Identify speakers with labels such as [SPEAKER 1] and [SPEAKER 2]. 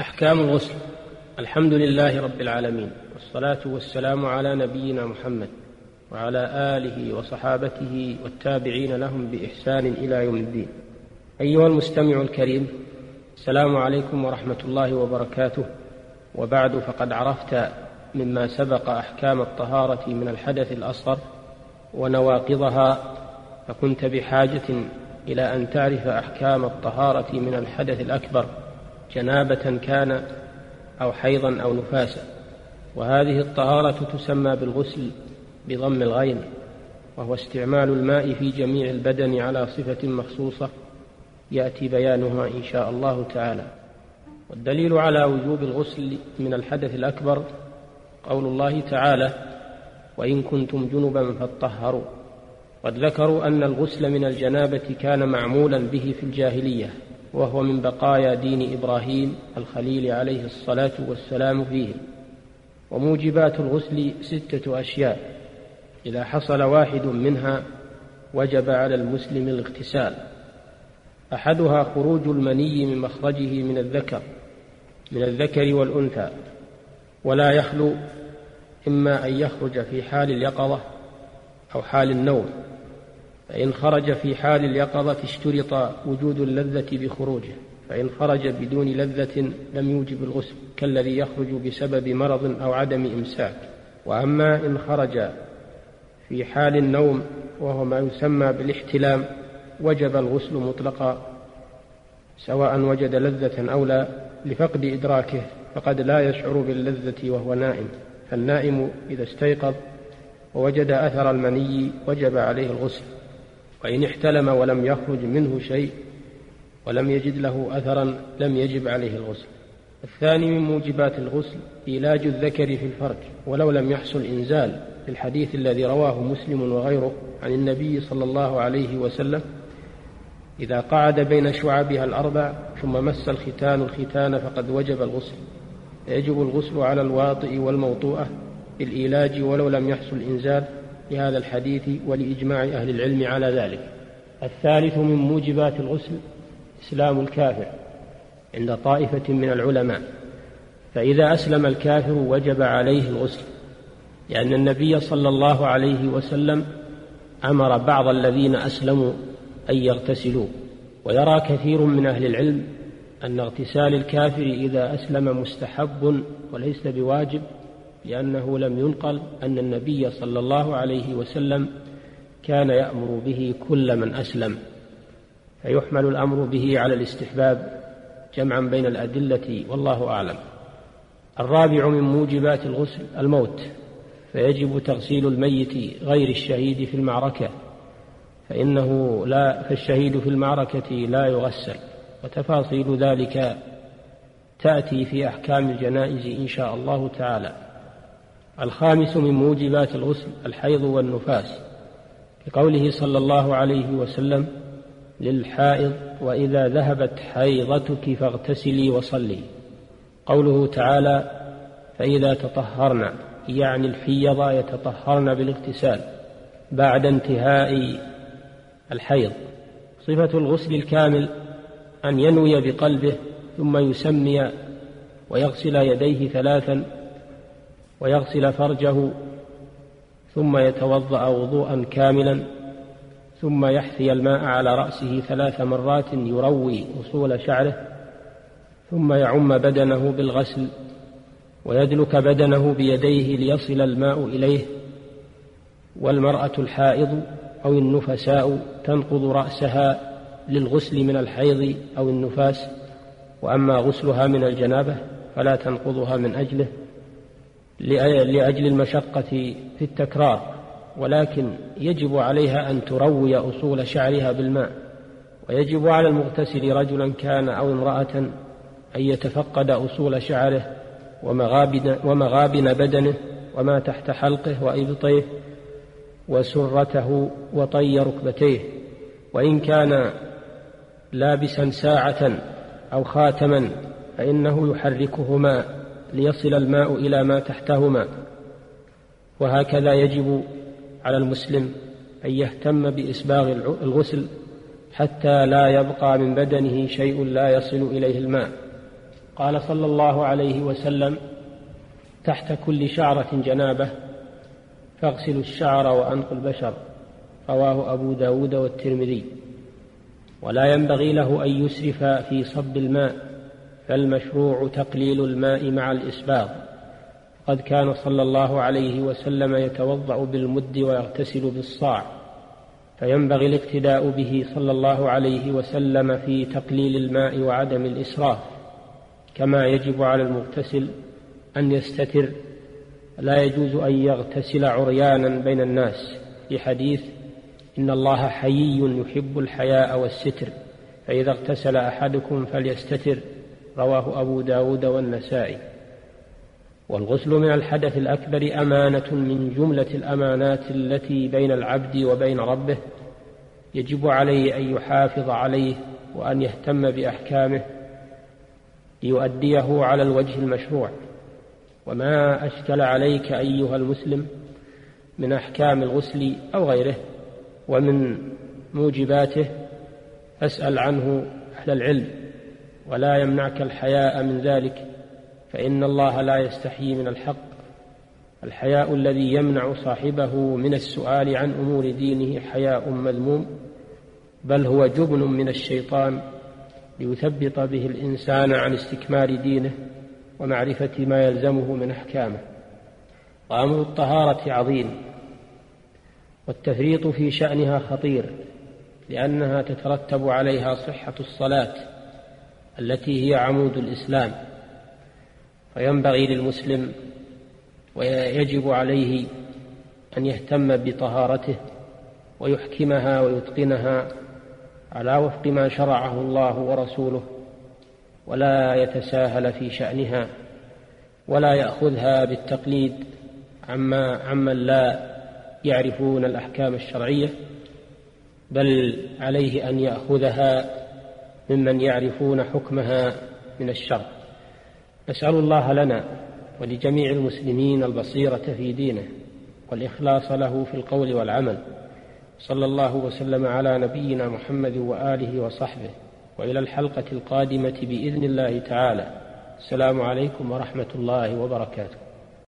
[SPEAKER 1] أحكام الغسل. الحمد لله رب العالمين والصلاة والسلام على نبينا محمد وعلى آله وصحابته والتابعين لهم بإحسان إلى يوم الدين. أيها المستمع الكريم السلام عليكم ورحمة الله وبركاته. وبعد فقد عرفت مما سبق أحكام الطهارة من الحدث الأصغر ونواقضها فكنت بحاجة إلى أن تعرف أحكام الطهارة من الحدث الأكبر. جنابة كان أو حيضا أو نفاسا. وهذه الطهارة تسمى بالغسل بضم الغين وهو استعمال الماء في جميع البدن على صفة مخصوصة. يأتي بيانها إن شاء الله تعالى. والدليل على وجوب الغسل من الحدث الأكبر قول الله تعالى وإن كنتم جنبا فاطهروا قد ذكروا أن الغسل من الجنابة كان معمولا به في الجاهلية. وهو من بقايا دين إبراهيم الخليل عليه الصلاة والسلام فيه. وموجبات الغسل ستة أشياء. إذا حصل واحد منها وجب على المسلم الاغتسال. أحدها خروج المني من مخرجه من الذكر من الذكر والأنثى. ولا يخلو إما أن يخرج في حال اليقظة أو حال النوم. فإن خرج في حال اليقظة اشترط وجود اللذة بخروجه فإن خرج بدون لذة لم يوجب الغسل كالذي يخرج بسبب مرض أو عدم إمساك. وأما إن خرج في حال النوم وهو ما يسمى بالاحتلام وجب الغسل مطلقا سواء وجد لذة أو لا لفقد إدراكه فقد لا يشعر باللذة وهو نائم. فالنائم إذا استيقظ ووجد أثر المني وجب عليه الغسل. وإن احتلم ولم يخرج منه شيء ولم يجد له أثرا لم يجب عليه الغسل. الثاني من موجبات الغسل إيلاج الذكر في الفرج ولو لم يحصل إنزال في الحديث الذي رواه مسلم وغيره عن النبي صلى الله عليه وسلم إذا قعد بين شعبها الأربع ثم مس الختان الختان فقد وجب الغسل. يجب الغسل على الواطئ والموطوءة بالإيلاج ولو لم يحصل إنزال لهذا الحديث ولإجماع أهل العلم على ذلك. الثالث من موجبات الغسل إسلام الكافر عند طائفة من العلماء. فإذا أسلم الكافر وجب عليه الغسل لأن النبي صلى الله عليه وسلم أمر بعض الذين أسلموا أن يغتسلوا. ويرى كثير من أهل العلم أن اغتسال الكافر إذا أسلم مستحب وليس بواجب لأنه لم ينقل أن النبي صلى الله عليه وسلم كان يأمر به كل من أسلم فيحمل الأمر به على الاستحباب جمعا بين الأدلة والله أعلم. الرابع من موجبات الغسل الموت فيجب تغسيل الميت غير الشهيد في المعركة فإنه لا فالشهيد في المعركة لا يغسل وتفاصيل ذلك تأتي في أحكام الجنائز إن شاء الله تعالى. الخامس من موجبات الغسل الحيض والنفاس. لقوله صلى الله عليه وسلم للحائض وإذا ذهبت حيضتك فاغتسلي وصلي. قوله تعالى فإذا تطهرن يعني الحيض يتطهرن بالاغتسال بعد انتهاء الحيض. صفة الغسل الكامل أن ينوي بقلبه ثم يسمي ويغسل يديه ثلاثا ويغسل فرجه ثم يتوضأ وضوءا كاملا ثم يحثي الماء على رأسه ثلاث مرات يروي أصول شعره ثم يعم بدنه بالغسل ويدلك بدنه بيديه ليصل الماء إليه والمرأة الحائض أو النفساء تنقض رأسها للغسل من الحيض أو النفاس وأما غسلها من الجنابة فلا تنقضها من أجله. لأجل المشقة في التكرار ولكن يجب عليها أن تروي أصول شعرها بالماء ويجب على المغتسل رجلا كان أو امرأة أن يتفقد أصول شعره ومغابن, ومغابن بدنه وما تحت حلقه وإبطيه وسرته وطي ركبتيه وإن كان لابسا ساعة أو خاتما فإنه يحركهما ليصل الماء إلى ما تحتهما. وهكذا يجب على المسلم أن يهتم بإسباغ الغسل حتى لا يبقى من بدنه شيء لا يصل إليه الماء. قال صلى الله عليه وسلم تحت كل شعرة جنابة فاغسلوا الشعر وأنقوا البشر. رواه أبو داود والترمذي. ولا ينبغي له أن يسرف في صب الماء فالمشروع تقليل الماء مع الإسباغ قد كان صلى الله عليه وسلم يتوضأ بالمد ويغتسل بالصاع فينبغي الاقتداء به صلى الله عليه وسلم في تقليل الماء وعدم الإسراف. كما يجب على المغتسل أن يستتر لا يجوز أن يغتسل عريانا بين الناس. في حديث إن الله حيي يحب الحياء والستر فإذا اغتسل أحدكم فليستتر. رواه أبو داود والنسائي. والغسل من الحدث الأكبر أمانة من جملة الأمانات التي بين العبد وبين ربه يجب عليه أن يحافظ عليه وأن يهتم بأحكامه ليؤديه على الوجه المشروع. وما أشكل عليك أيها المسلم من أحكام الغسل أو غيره ومن موجباته فاسأل عنه أهل العلم. ولا يمنعك الحياء من ذلك فإن الله لا يستحيي من الحق. الحياء الذي يمنع صاحبه من السؤال عن أمور دينه حياء مذموم بل هو جبن من الشيطان ليثبط به الإنسان عن استكمال دينه ومعرفة ما يلزمه من أحكامه. وأمر الطهارة عظيم والتفريط في شأنها خطير لأنها تترتب عليها صحة الصلاة. التي هي عمود الإسلام فينبغي للمسلم ويجب عليه أن يهتم بطهارته ويحكمها ويتقنها على وفق ما شرعه الله ورسوله ولا يتساهل في شأنها ولا يأخذها بالتقليد عما عمن لا يعرفون الأحكام الشرعية بل عليه أن يأخذها ممن يعرفون حكمها من الشرع نسأل الله لنا ولجميع المسلمين البصيرة في دينه والإخلاص له في القول والعمل. صلى الله وسلم على نبينا محمد وآله وصحبه. وإلى الحلقة القادمة بإذن الله تعالى. السلام عليكم ورحمة الله وبركاته.